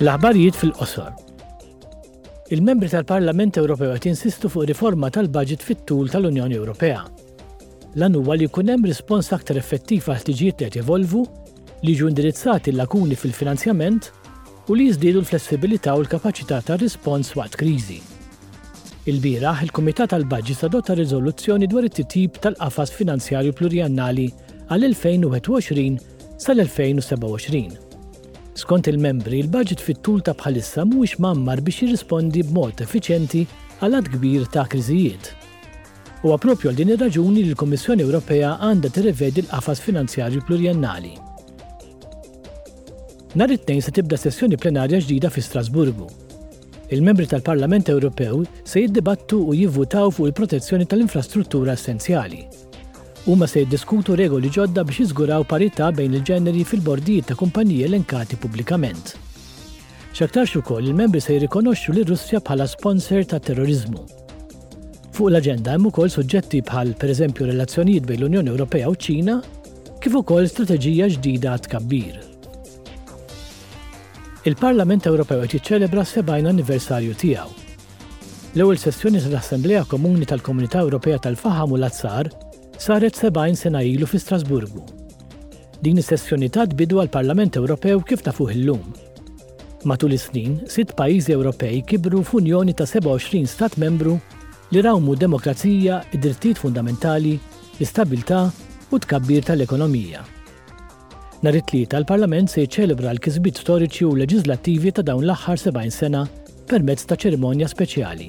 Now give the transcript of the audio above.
L-aħbarijiet fil-qosor. Il-membri tal-Parlament Ewropew qed jinsistu fuq riforma tal-budget fit-tul tal-Unjoni Ewropea. Lan huwa li jkun hemm rispons aktar effettiv għal ħtiġijiet li qed jevolvu, li jiġu indirizzati l-lakuni fil-finanzjament u li jiżdiedu l-flessibilità u l-kapaċità ta' rispons waqt kriżi. Il-bieraħ, il-Kumitat tal-Budget adotta riżoluzzjoni dwar it-titjib tal-qafas finanzjarju pluriannali għal 2021 sal-2027. Skont il-membri, il-baġit fit-tul ta' bħalissa mhuwiex mgħammar biex jirrispondi b'mod effiċjenti għal għadd kbir ta' kriżijiet. Huwa proprju għal din ir-raġuni li l-Kummissjoni Ewropea għandha tirrevedi l-qafas finanzjarju pluriennali. Nhar it-Tnejn se tibda sessjoni plenarja ġdida fi Strasburgu. Il-membri tal-Parlament Ewropew se jiddibattu u jivvutaw fuq il-protezzjoni tal-infrastruttura essenzjali. Huma se jiddiskutu regoli ġodda biex jiżguraw parità bejn il-ġeneri fil-bordijiet ta' kumpaniji elenkati pubblikament. X'aktarx ukoll il-membri se jirrikonoxxu lir-Russja bħala sponsor tat-terroriżmu. Fuq l-aġenda hemm ukoll suġġetti bħal, pereżempju, relazzjonijiet bejn l-Unjoni Ewropea u ċ-Ċina, kif ukoll strateġija ġdida għat-tkabbir. Il-Parlament Ewropew qed jiċċelebra s-70 anniversarju tiegħu. L-ewwel sessjoni tal-Assemblea Komuni tal-Komunità Ewropea tal-Faħam u l-Azzar saret 70 sena ilu fi Strasburgu. Din is-sessjoni tat bidu għall-Parlament Ewropew kif nafuh illum. Matul is-snin, sitt pajjiżi Ewropej kibru f'unjoni ta' 27 stat membru li rawmu d-demokrazija, id-drittijiet fundamentali, l-istabbiltà u t-tkabbir tal-ekonomija. Nhar it-Tlieta l-Parlament se jiċċelebra l-kisbiet storiċi u leġiżlattivi ta' dawn l-aħħar 70 sena permezz ta' ċerimonja speċjali.